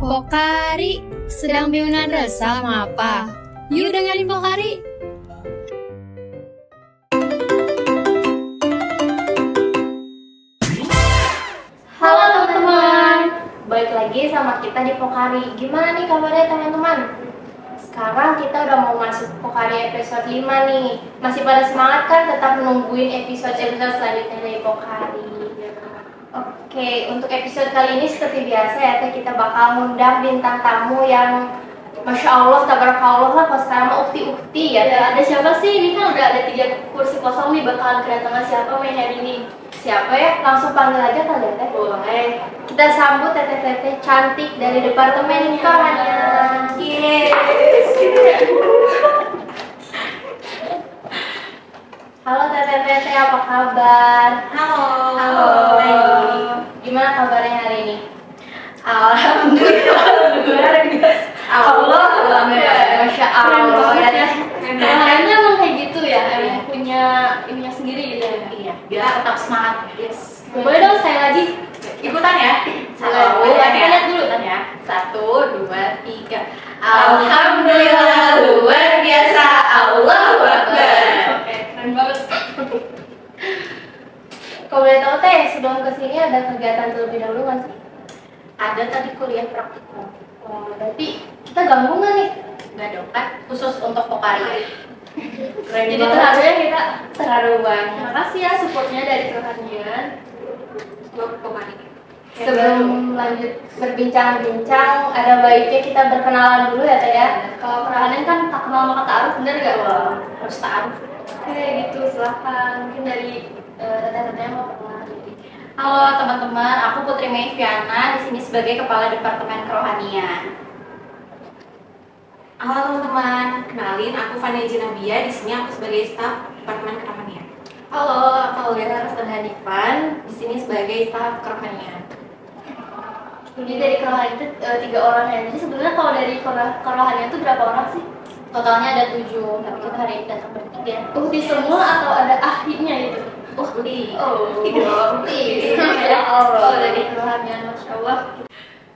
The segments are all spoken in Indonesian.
Pokari, sedang bingungan resah apa? Yuk dengerin Pokari. Halo teman-teman, balik lagi sama kita di Pokari. Gimana nih kabarnya teman-teman? Sekarang kita udah mau masuk Pokari episode 5 nih. Masih pada semangat kan tetap menungguin episode-episode selanjutnya dari Pokari. Oke, untuk episode kali ini seperti biasa ya, Teh, kita bakal ngundang bintang tamu yang Masya Allah, tabarakallah lah, kalau sekarang ukti-ukti ya. Ya, ada siapa sih? Ini kan udah ada tiga kursi kosong nih bakalan kedatangan siapa main hari ini? Siapa ya? Langsung panggil aja kali ya, Teh. Boleh. Kita sambut teteh-teteh cantik dari Departemen Kerohanian. Yeay. Halo teteh-teteh, apa kabar? Halo. Halo. Gimana kabarnya hari ini? Alhamdulillah. Allah. Alhamdulillah. Masya Allah ya. ya. Kayaknya emang kayak gitu ya, emang punya ininya sendiri gitu ya. Iya, biar tetap semangat. Yes. Boleh dong saya lagi. Ikutan ya. Satu, kita lihat dulu. Ikutan ya. Satu, dua, tiga. Alhamdulillah luar biasa. Allahu Akbar. Oke, keren banget. Kalau boleh tahu teh, sebelum ke sini ada kegiatan terlebih dahulu nggak sih? Ada tadi kuliah praktikum. Oh, berarti kita ganggu nggak nih? Enggak dong, kan khusus untuk Pokari. Keren Jadi terharu ya kita. terharu banget. Terima kasih ya supportnya dari Kerohanian. Buat Pokari. Sebelum lanjut berbincang-bincang, ada baiknya kita berkenalan dulu ya teh ya. Kalau Kerohanian kan tak kenal maka taaruf, bener gak? Harus taaruf. Oke gitu, silahkan. Mungkin dari eh, teteh-tetehnya mau perkenalan. Halo teman-teman, aku Putri Mei Fiana di sini sebagai Kepala Departemen Kerohanian. Halo teman-teman, kenalin aku Fania Jinabia. Di sini aku sebagai staf Departemen Kerohanian. Halo, aku Lera Rastan Hanifan, di sini sebagai staf kerohanian. Jadi dari kerohanian itu eh, tiga orang ya. Jadi sebenarnya kalau dari kero- kerohanian itu berapa orang sih? Totalnya ada tujuh, tapi kita hari ini datang bertiga. Uhti semua atau ada ahlinya itu? Uhli. Oh, Uhli. ya Allah. Oh, dari kerohanian, masya Allah.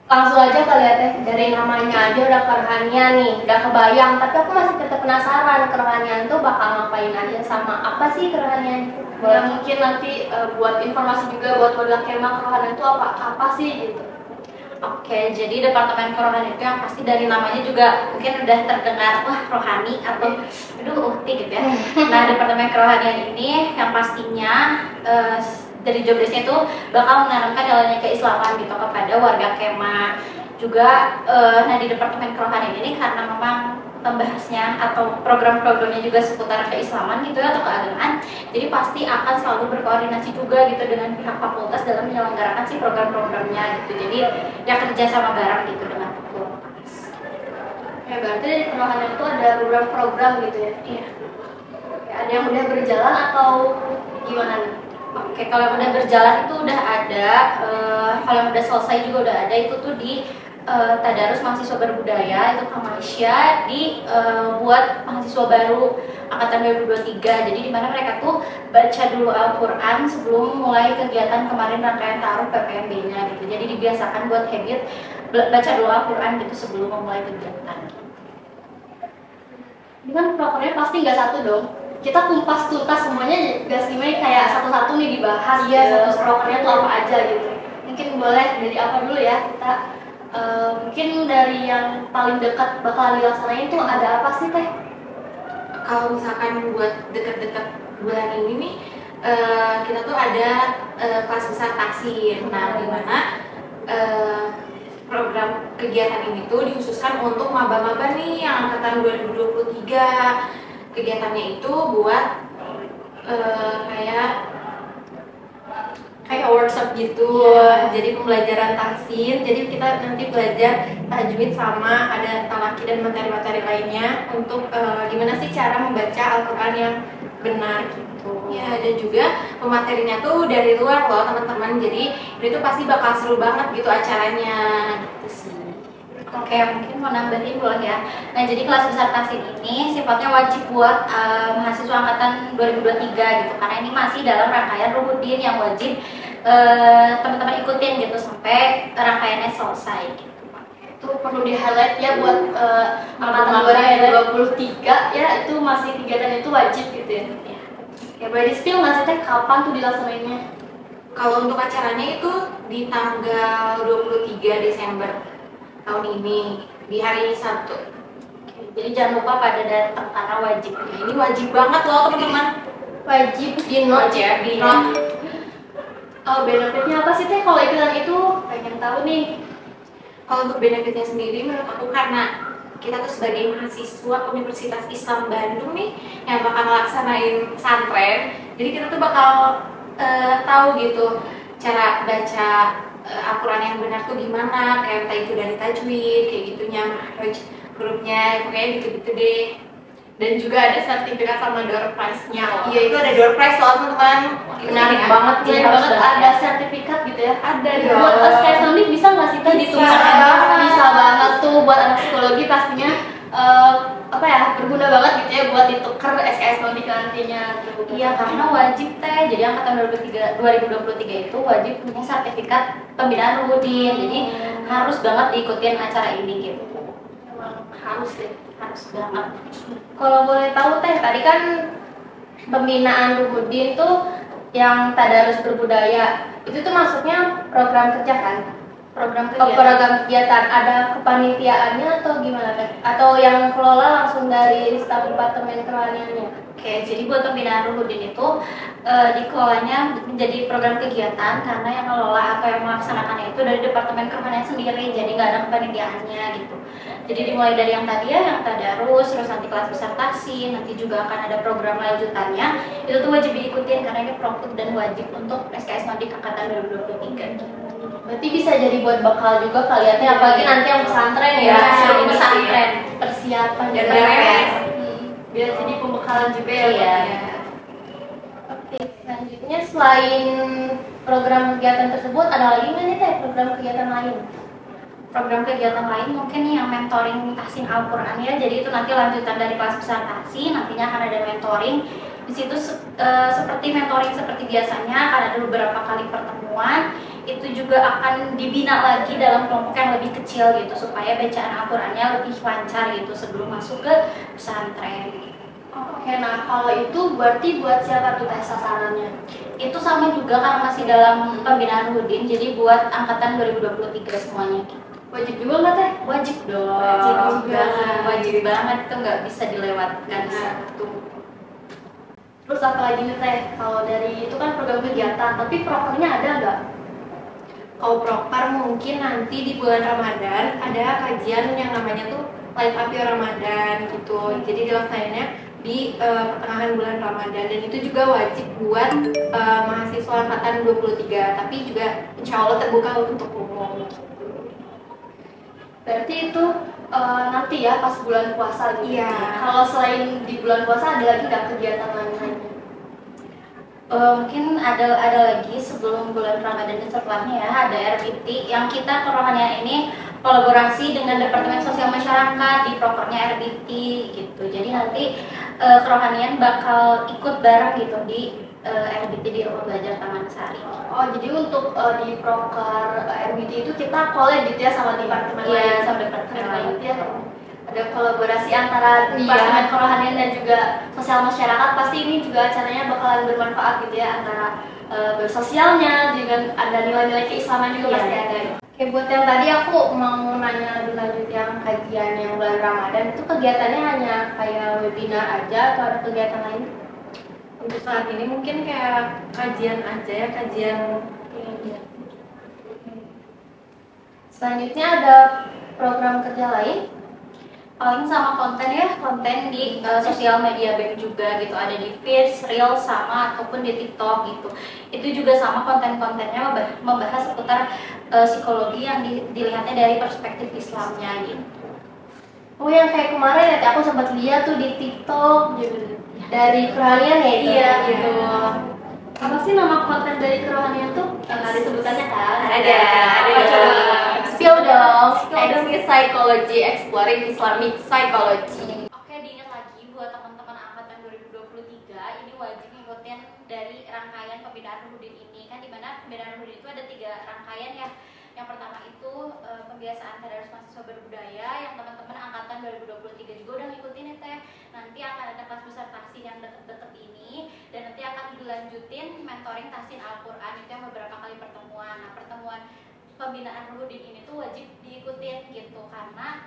Langsung aja kali ya teh, dari namanya aja udah kerohanian nih, udah kebayang. Tapi aku masih tetap penasaran kerohanian tuh bakal ngapain aja sama apa sih kerohanian itu? Ya mungkin nanti eh, buat informasi juga buat warga kemah kerohanian itu apa apa sih gitu. Oke, jadi Departemen Kerohanian itu yang pasti dari namanya juga mungkin udah terdengar wah rohani atau aduh uhti gitu ya. Nah, Departemen Kerohanian ini yang pastinya eh, dari job desk-nya itu bakal menanamkan nilai keislaman gitu kepada warga kemah. Juga eh, nah di Departemen Kerohanian ini karena memang membahasnya atau program-programnya juga seputar keislaman gitu ya atau keagamaan jadi pasti akan selalu berkoordinasi juga gitu dengan pihak fakultas dalam menyelenggarakan si program-programnya gitu jadi ya kerja sama bareng gitu dengan fakultas Ya berarti dari kerohanian itu ada beberapa program gitu ya. iya Oke, Ada yang udah berjalan atau gimana nih? oke kalau yang udah berjalan itu udah ada eh, kalau yang udah selesai juga udah ada itu tuh di eh, Tadarus Mahasiswa Berbudaya itu Kamasya di eh, buat mahasiswa baru angkatan 2023 jadi di mana mereka tuh baca dulu Al-Quran sebelum mulai kegiatan kemarin rangkaian taruh PPMB nya gitu jadi dibiasakan buat habit baca dulu Al-Quran gitu sebelum memulai kegiatan kan prokernya pasti nggak satu dong. Kita kumpas tuntas semuanya gas lima kayak satu-satu nih dibahas Iya, ya satu-satu. prokernya tuh apa aja gitu. Mungkin boleh dari apa dulu ya kita eh, mungkin dari yang paling dekat bakal dilaksanain tuh ada apa sih teh? Kalau misalkan buat dekat-dekat bulan ini nih, eh, kita tuh ada eh, kelas besar taksin. Nah, di mana eh, program kegiatan ini tuh dikhususkan untuk maba-maba nih yang angkatan 2023. Kegiatannya itu buat eh, kayak kayak workshop gitu. Iya. jadi pembelajaran tahsin. Jadi kita nanti belajar tajwid sama ada talaki dan materi-materi lainnya untuk eh, gimana sih cara membaca Al-Quran yang benar gitu. Ya dan juga pematerinya tuh dari luar loh teman-teman. Jadi ini tuh pasti bakal seru banget gitu acaranya. Gitu sih Oke, mungkin mau nambahin boleh ya. Nah, jadi kelas besar taksin ini sifatnya wajib buat eh, mahasiswa angkatan 2023 gitu. Karena ini masih dalam rangkaian ruhudin yang wajib eh, teman-teman ikutin gitu sampai rangkaiannya selesai gitu. itu perlu di highlight ya buat uh, angkatan Angkatan 2023 ya itu masih kegiatan itu wajib gitu ya. Ya boleh di spill nggak sih teh kapan tuh dilaksanainnya? Kalau untuk acaranya itu di tanggal 23 Desember tahun ini di hari Sabtu. Jadi jangan lupa pada datang karena wajib. Nah, ini wajib banget loh teman-teman. Wajib di note ya. di note. Oh, benefitnya apa sih teh kalau ikutan itu? Pengen tahu nih. Kalau untuk benefitnya sendiri menurut aku karena kita tuh sebagai mahasiswa Universitas Islam Bandung nih yang bakal ngelaksanain pesantren, jadi kita tuh bakal eh, tahu gitu cara baca eh, Al-Quran yang benar tuh gimana, kayak entah itu dari tajwid, kayak gitunya, makhraj hurufnya, pokoknya gitu-gitu deh. Dan juga ada sertifikat sama door prize-nya loh. Iya itu ada door prize loh teman-teman. Menarik Ini banget Iya, ya, harus banget ada sertifikat gitu ya. Ada Iya. dong. Buat Nomik bisa nggak sih teh ditulis banget. Bisa banget tuh buat anak psikologi pastinya eh, apa ya berguna banget gitu ya buat ditukar SKS Nomik nantinya. Iya karena wajib teh. Jadi angkatan 2023 2023 itu wajib punya sertifikat pembinaan Rudin. Jadi harus banget diikutin acara ini gitu. Emang harus deh. Harus banget. Kalau boleh tahu teh tadi kan pembinaan Ruhudin tuh yang tadarus berbudaya itu tuh maksudnya program kerja kan? Program Oh, kegiatan. program kegiatan ada kepanitiaannya atau gimana teh? Atau yang kelola langsung dari staf departemen kerohaniannya? Oke, jadi buat pembinaan Ruhudin itu eh, dikelolanya menjadi program kegiatan karena yang ngelola atau yang melaksanakannya itu dari Departemen Kerohanian sendiri, jadi nggak ada kepanitiaannya gitu. Jadi dimulai dari yang tadi ya, yang tadarus, terus nanti kelas disertasi, nanti juga akan ada program lanjutannya. Itu tuh wajib diikutin karena ini prokut dan wajib untuk SKS Madik Angkatan 2023 gitu. Berarti bisa jadi buat bekal juga kaliannya apalagi nanti yang pesantren ya. Sebelum pesantren. persiapan juga. beres. Hmm, Biar jadi pembekalan juga ya. Iya. buatnya. Oke, selanjutnya selain program kegiatan tersebut ada lagi nggak nih teh program kegiatan lain? program kegiatan lain mungkin yang mentoring tahsin Al-Quran ya jadi itu nanti lanjutan dari kelas besar tahsin nantinya akan ada mentoring di situ eh, seperti mentoring seperti biasanya akan ada beberapa kali pertemuan itu juga akan dibina lagi dalam kelompok yang lebih kecil gitu supaya bacaan Al-Qurannya lebih lancar gitu sebelum masuk ke pesantren Oke, nah kalau itu berarti buat siapa tuh teh sasarannya? itu sama juga karena masih dalam pembinaan Hudin jadi buat angkatan 2023 semuanya gitu. Wajib juga nggak teh? wajib dong Wajib juga. wajib banget itu nggak bisa dilewatkan Satu. Terus apa lagi nih teh? Kalau dari itu kan program kegiatan, tapi prokernya ada nggak? Kalau proper mungkin nanti di bulan Ramadan ada kajian yang namanya tuh Light Up Your Ramadan gitu. Jadi dilaksanainnya di eh, pertengahan bulan Ramadan dan itu juga wajib buat eh, mahasiswa angkatan 23 tapi juga insya Allah terbuka untuk umum. Berarti itu eh, nanti ya pas bulan puasa gitu. Iya. Kalau selain di bulan puasa ada lagi nggak kegiatan lain Eh, mungkin ada ada lagi sebelum bulan Ramadan dan setelahnya ya ada RBT yang kita kerohanian ini kolaborasi dengan Departemen Sosial Masyarakat di prokernya RBT gitu jadi nanti eh, kerohanian bakal ikut bareng gitu di eh, RBT di Rumah Belajar Taman Sari Oh, jadi untuk eh, di proker RBT itu kita collab gitu ya sama departemen Iya, lain. sama departemen lain. Berarti ya, ada kolaborasi antara Iya. departemen kerohanian dan juga sosial masyarakat. Pasti ini juga acaranya bakalan bermanfaat gitu ya antara eh, bersosialnya dengan ada nilai-nilai keislaman juga Iya. pasti ada. Oke, buat yang tadi aku mau nanya lebih lanjut yang kajian yang bulan Ramadan itu kegiatannya hanya kayak webinar aja atau ada kegiatan lain? Untuk saat ini mungkin kayak kajian aja ya kajian Selanjutnya ada program kerja lain paling sama konten ya konten di uh, sosial media bank juga gitu ada di Feeds, Reel sama ataupun di TikTok gitu itu juga sama konten-kontennya membah- membahas seputar uh, psikologi yang di- dilihatnya dari perspektif Islamnya gitu Oh yang kayak kemarin ya, aku sempat lihat tuh di TikTok gitu. dari kerohanian ya itu. Iya, gitu. Apa sih nama konten dari kerohanian tuh? Nggak ada sebutannya kan? Ada, ada. Apa coba? Spill dong. Exit Psychology, Exploring Islamic Psychology. Oke diingat lagi buat teman-teman angkatan 2023 ini wajib ngikutin dari rangkaian pembinaan Rudin ini kan di mana pembinaan Rudin itu ada tiga rangkaian ya Yang pertama itu eh, pembiasaan tadarus mahasiswa berbudaya yang teman-teman angkatan 2023 juga udah ngikutin ya teh. Nanti akan ada kelas besar tahsin yang deket-deket ini dan nanti akan dilanjutin mentoring tahsin Al-Quran itu yang beberapa kali pertemuan. Nah pertemuan pembinaan Ruhudin ini tuh wajib diikutin gitu. Karena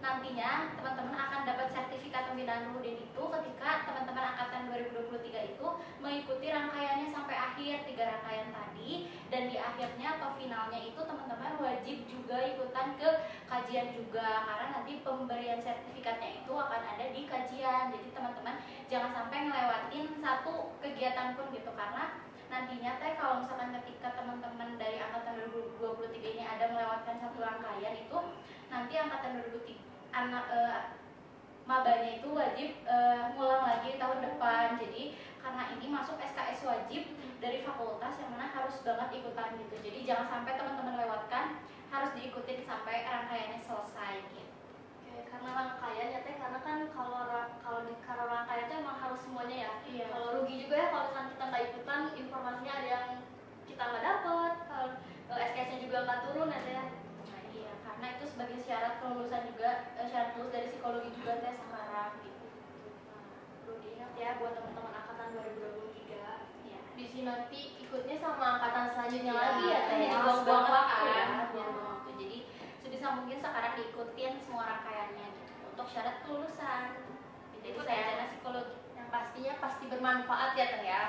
nantinya teman-teman akan dapat sertifikat pembinaan Ruhudin itu ketika teman-teman angkatan 2023 itu mengikuti rangkaiannya sampai akhir. Tiga rangkaian tadi. Dan di akhirnya atau finalnya itu teman-teman wajib juga ikutan ke kajian juga. Karena nanti pemberian sertifikatnya itu akan ada di kajian. Jadi teman-teman jangan sampai ngelewatin satu kegiatan pun gitu. Karena nantinya teh kalau misalkan ketika teman-teman dari angkatan 2023 ini ada melewatkan satu rangkaian itu nanti angkatan 2003 anak eh, mabanya itu wajib eh, ngulang lagi tahun depan. Jadi karena ini masuk SKS wajib dari fakultas yang mana harus banget ikutan gitu. Jadi jangan sampai teman-teman lewatkan harus diikutin sampai rangkaiannya selesai gitu. Oke, karena rangkaian ya teh karena kan kalau kalau di kalau rangkaian itu emang harus semuanya ya. Iya. kalau rugi juga ya kalau misalnya kita nggak ikutan informasinya ada yang kita nggak dapat kalau SKS-nya juga nggak turun ya teh ya. Nah, iya, karena itu sebagai syarat kelulusan juga, eh, syarat lulus dari psikologi juga teh sekarang gitu. Nah, perlu diingat ya buat teman-teman angkatan 2023. Iya. di sini nanti ikutnya sama angkatan selanjutnya Iya, lagi ya teh jadi ya. buang-buang Males waktu ya, kan. buang-buang waktu. Jadi sebisa mungkin sekarang diikutin semua rangkaiannya gitu untuk syarat kelulusan. Jadi Ikut saya ya. psikologi. yang pastinya pasti bermanfaat ya teh ya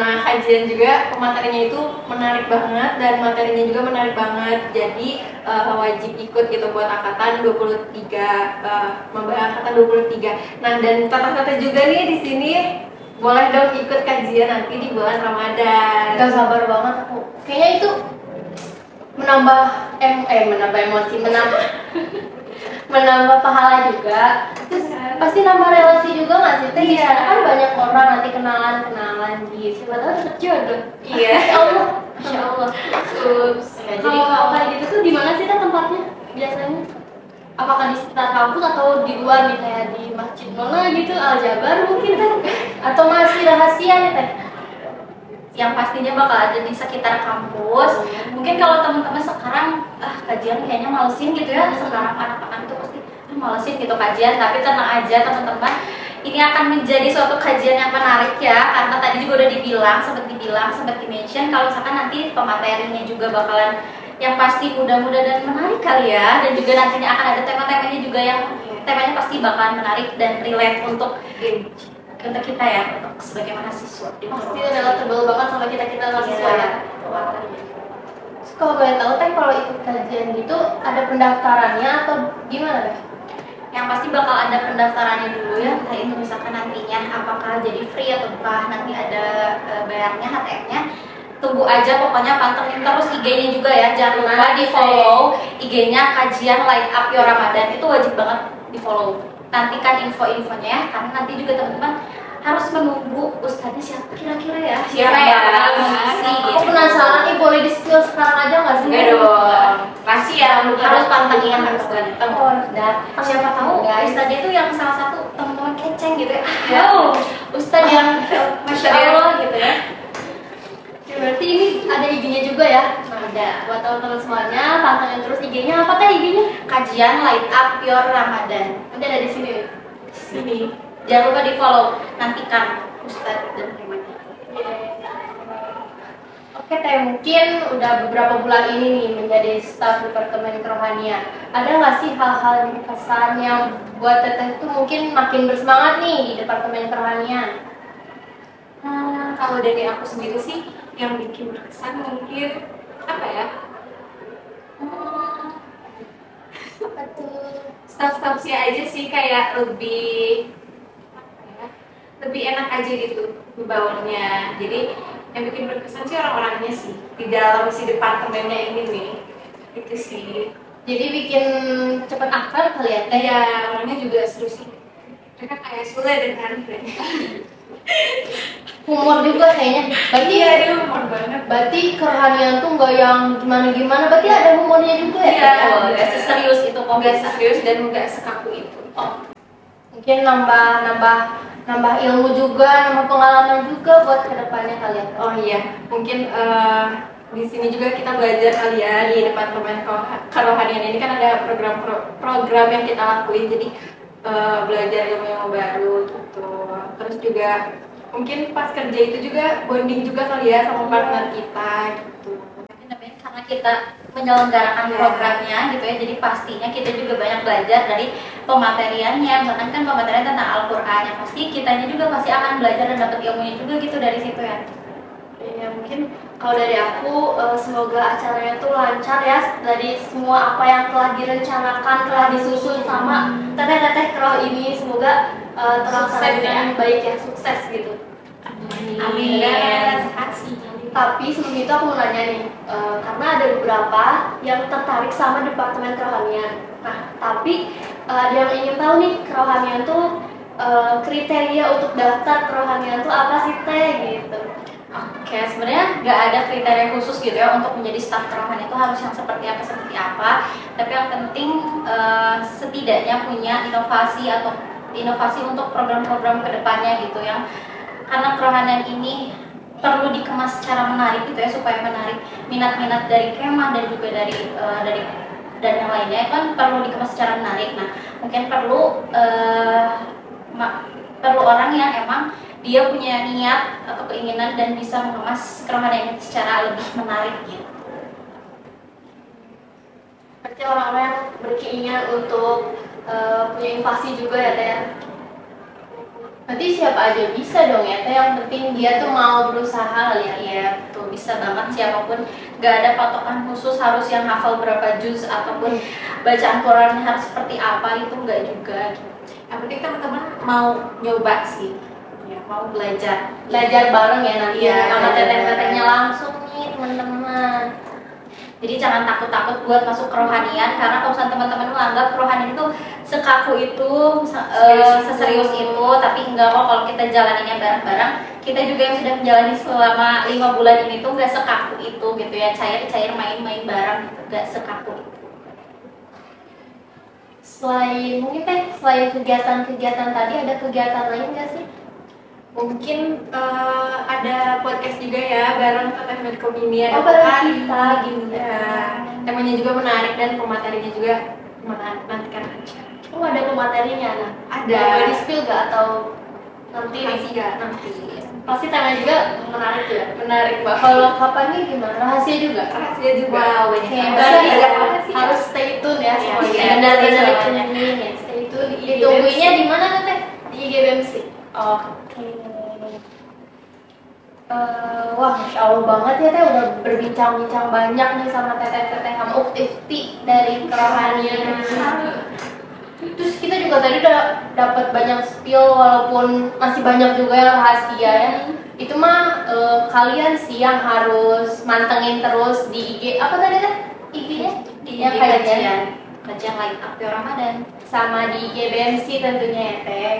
Nah, kajian juga pematerinya itu menarik banget dan materinya juga menarik banget. Jadi eh, wajib ikut gitu buat angkatan 23 eh membahas angkatan 23. Nah, dan tata-tata juga nih di sini boleh dong ikut kajian nanti di bulan Ramadan. Gak sabar banget aku. Kayaknya itu menambah em eh menambah emosi, menambah menambah pahala juga. Terus pasti nambah relasi juga nggak sih? Teh Iya. kan banyak orang nanti kenalan kenalan gitu. Siapa tahu dapet jodoh. Iya. Allah. Masya Allah. Ups. Jadi kalau kayak gitu tuh di mana sih teh tempatnya biasanya? Apakah di sekitar kampus atau di luar nih kayak di masjid mana gitu Al Jabar mungkin teh? Atau masih rahasia nih teh? Yang pastinya bakal ada di sekitar kampus. Mungkin kalau teman-teman sekarang ah kajian kayaknya malesin gitu ya. Sekarang anak-anak itu pasti ah, malesin gitu kajian, tapi tenang aja teman-teman. Ini akan menjadi suatu kajian yang menarik ya, karena tadi juga udah dibilang, sempat dibilang, sempat di-mention kalau misalkan nanti pematerinya juga bakalan yang pasti muda-muda dan menarik kali ya, dan juga nantinya akan ada tema-temanya juga yang temanya pasti bakalan menarik dan relate untuk untuk kita ya, untuk sebagai mahasiswa. di Pasti adalah tebal banget sama kita kita mahasiswa ya. Terus kalau boleh tahu teh kalau ikut kajian gitu ada pendaftarannya atau gimana teh? yang pasti bakal ada pendaftarannya dulu ya entah itu misalkan nantinya apakah jadi free atau apakah nanti ada e, bayarnya HTM-nya tunggu aja pokoknya pantengin terus IG-nya juga ya jangan lupa di follow IG-nya kajian light up your Ramadan itu wajib banget di follow nantikan info-infonya ya karena nanti juga teman-teman harus menunggu ustadznya siapa kira-kira ya Siapa yang ya? mengisi Aku penasaran nih boleh di spill sekarang aja nggak sih? Enggak dong. Masih ya, harus pantengin harus ganteng Oh, datang. siapa tahu guys. ustadznya itu yang salah satu teman-teman keceng gitu ya wow ustadz yang masya allah gitu ya berarti ini ada IG-nya juga ya? Ada. Buat teman-teman semuanya, pantengin terus IG-nya. Kajian light up your ramadan Nanti ada di sini nih. sini jangan lupa di follow nantikan ustadz dan temanya Oke teh, mungkin udah beberapa bulan ini nih menjadi staf Departemen Kerohanian. Ada nggak sih hal-hal yang berkesan yang buat teteh itu mungkin makin bersemangat nih di Departemen Kerohanian? Hmm, kalau dari aku sendiri sih yang bikin berkesan mungkin apa ya? Hmm, Apa tuh? staff-staff sih aja sih kayak lebih ya, lebih enak aja gitu bawanya. Jadi yang bikin berkesan sih orang-orangnya sih di dalam si departemennya ini nih itu sih. Jadi bikin cepet akal kali ya teh? Ya orangnya juga seru sih. Mereka kayak dan Andre. Humor juga kayaknya. Berarti Iya dia humor banget. Berarti kerohanian tuh nggak yang gimana-gimana, berarti ada humornya juga ya? Iya. oh gak serius itu kok Nggak serius dan nggak sekaku itu. Mungkin nambah nambah nambah ilmu juga, nambah pengalaman juga buat ke depannya kalian. Oh iya, mungkin eh, di sini juga kita belajar kali ya di departemen keroha- kerohanian ini kan ada program program yang kita lakuin jadi eh, belajar ilmu-ilmu baru gitu terus juga mungkin pas kerja itu juga bonding juga kali ya sama partner kita gitu. Karena kita menyelenggarakan Iya. programnya gitu ya jadi pastinya kita juga banyak belajar dari pemateriannya. Misalkan kan pematerian tentang Al-Quran yang pasti kitanya juga pasti akan belajar dan dapat ilmunya juga gitu dari situ ya. Ya mungkin kalau dari aku eh, semoga acaranya tuh lancar ya dari semua apa yang telah direncanakan telah disusun sama teteh-teteh keroh ini. Semoga eh, terlaksana Sukses dengan ya. baik ya sukses gitu. Amin. Tapi sebelum itu aku mau nanya nih, eh, karena ada beberapa yang tertarik sama departemen kerohanian. Nah, tapi eh, ada yang ingin tahu nih kerohanian tuh eh, kriteria untuk daftar kerohanian tuh apa sih teh gitu? Oke, sebenarnya nggak ada kriteria khusus gitu ya untuk menjadi staf kerohanian itu harus yang seperti apa seperti apa. Tapi yang penting eh, setidaknya punya inovasi atau inovasi untuk program-program ke depannya gitu yang karena kerohanian ini perlu dikemas secara menarik gitu ya supaya menarik minat-minat dari kemah dan juga dari eh, dari dan yang lainnya kan perlu dikemas secara menarik. Nah, mungkin perlu ma- perlu orang yang emang dia punya niat atau keinginan dan bisa mengemas kerohanian ini secara lebih menarik gitu. Berarti orang-orang yang berkeinginan untuk eh, punya invasi juga ya teh. ya? Berarti siapa aja bisa dong ya teh. Yang penting dia tuh mau berusaha kali ya. Iya, tuh bisa banget siapa pun. Gak ada patokan khusus harus yang hafal berapa juz ataupun bacaan Quran harus seperti apa itu enggak juga. Yang penting teman-teman mau nyoba sih. Ya, mau belajar. Belajar bareng ya nanti Iya, sama teteh-tetehnya langsung nih teman-teman. Jadi jangan takut-takut buat masuk kerohanian karena kalau teman-teman menganggap kerohanian sekaku itu, itu. seserius itu, tapi enggak kok kalau kita jalaninnya bareng-bareng. Kita juga yang sudah menjalani selama lima bulan ini tuh nggak sekaku itu gitu ya, cair-cair main-main bareng gitu, nggak sekaku itu. Selain mungkin teh selain kegiatan-kegiatan tadi ada kegiatan lain nggak sih? mungkin eh, ada podcast juga ya bareng Teteh Medcom ini ada Oh, bareng Pokari. kita gitu. ya temanya juga menarik dan pematerinya juga menarik nantikan aja Oh ada pematerinya nah. Ada. Boleh di spill gak atau nanti Nanti nih? nanti Pasti temanya juga menarik ya. menarik banget Kalau kapan nih gimana? Rahasia juga. rahasia juga Wow, banyak berarti Ada rahasia. harus stay tune ya Iya, semuanya. iya, Benar-benar ditungguin ya. Stay tune. Di Ditungguinnya di mana teh? Di IGBMC. Oke. Eh, wah, masya Allah banget ya teh udah berbincang-bincang banyak nih sama teteh-teteh sama ukti dari kerohanian. Terus kita juga tadi udah dapat banyak spill walaupun masih banyak juga yang rahasia ya. Itu mah eh, kalian sih yang harus mantengin terus di IG apa tadi teh? IG-nya? Di, Yang di kajian. kajian, Api Ramadan. sama di GBMC tentunya ya teh.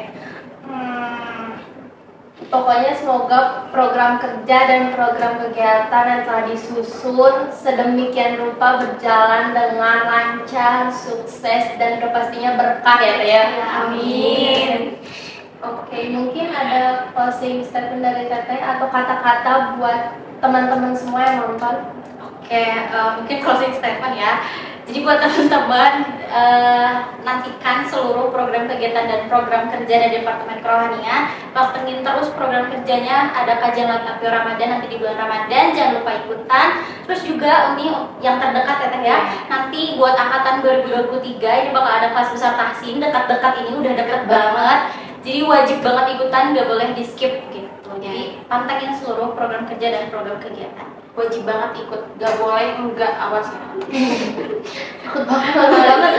Pokoknya semoga program kerja dan program kegiatan yang telah disusun sedemikian rupa berjalan dengan lancar, sukses dan pastinya berkah ya teh ya. amin Oke, mungkin ada closing statement dari teteh atau kata-kata buat teman-teman semua yang nonton. Oke, eh, mungkin closing statement ya. Jadi buat teman-teman eh, nantikan seluruh program kegiatan dan program kerja dari Departemen Kerohanian. Pantengin terus program kerjanya. Ada kajian Latapi Ramadan nanti di bulan Ramadan. Jangan lupa ikutan. Terus juga ini yang terdekat ya Teh ya. Nanti buat angkatan 2023 ini bakal ada kelas besar tahsin. Dekat-dekat ini udah deket banget. Jadi wajib banget ikutan, nggak boleh di skip gitu. Jadi pantengin seluruh program kerja dan program kegiatan. Wajib banget ikut. Gak boleh enggak awas ya. Takut banget, takut banget.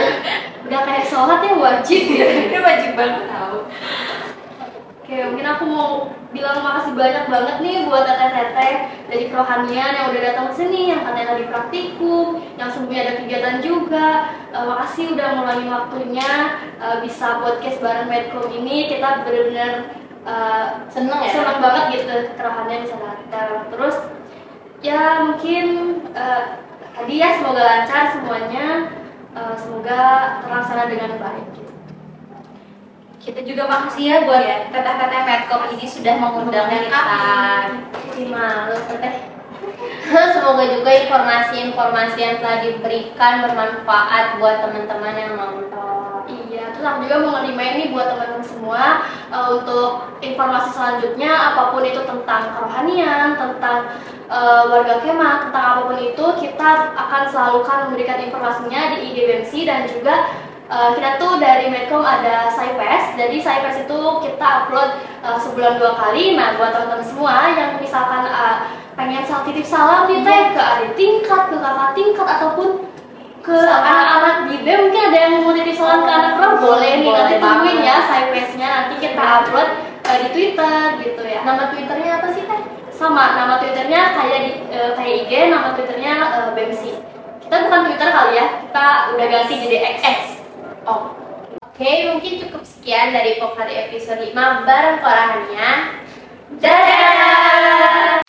Udah kayak sholat ya wajib ya. Ini wajib banget tahu. Oke, mungkin aku mau bilang makasih banyak banget nih buat teteh-teteh dari kerohanian yang udah datang ke sini, yang katanya lagi praktikum, yang sebelumnya ada kegiatan juga. Eh, makasih udah ngulangin waktunya eh, bisa podcast bareng Medcom ini. Kita benar-benar eh, Seneng ya? senang banget gitu kerohanian bisa datang. Terus ya mungkin eh, tadi ya semoga lancar semuanya, Eh, semoga terlaksana dengan baik. Gitu. Kita juga makasih ya buat teteh-teteh Medcom ini sudah mengundang kita. Malu teteh. Semoga juga informasi-informasi yang telah diberikan bermanfaat buat teman-teman yang nonton. Iya, terus aku juga mau ngerimain nih buat teman-teman semua uh, untuk informasi selanjutnya apa pun itu tentang kerohanian, tentang uh, warga kemah, tentang apa pun itu kita akan selalu kan memberikan informasinya di IG BMC dan juga uh, kita tuh dari Medcom ada Cyfest, jadi Cyfest itu kita upload uh, sebulan dua kali. Nah, buat teman-teman semua yang misalkan uh, pengen titip salam nih teh ke adik tingkat, ke kakak tingkat ataupun ke anak-anak di B mungkin ada yang mau titip salam ke anak roh boleh nih nanti tungguin ya Cyfestnya nanti kita upload uh, di Twitter gitu ya. Nama Twitternya apa sih teh? Sama, nama Twitternya kayak di uh, kayak IG, nama Twitternya uh, BMC. Kita bukan Twitter kali ya, kita udah ganti jadi X. Oh, Oke, mungkin cukup sekian dari Pokari episode 5 bareng Korahania. Dadah!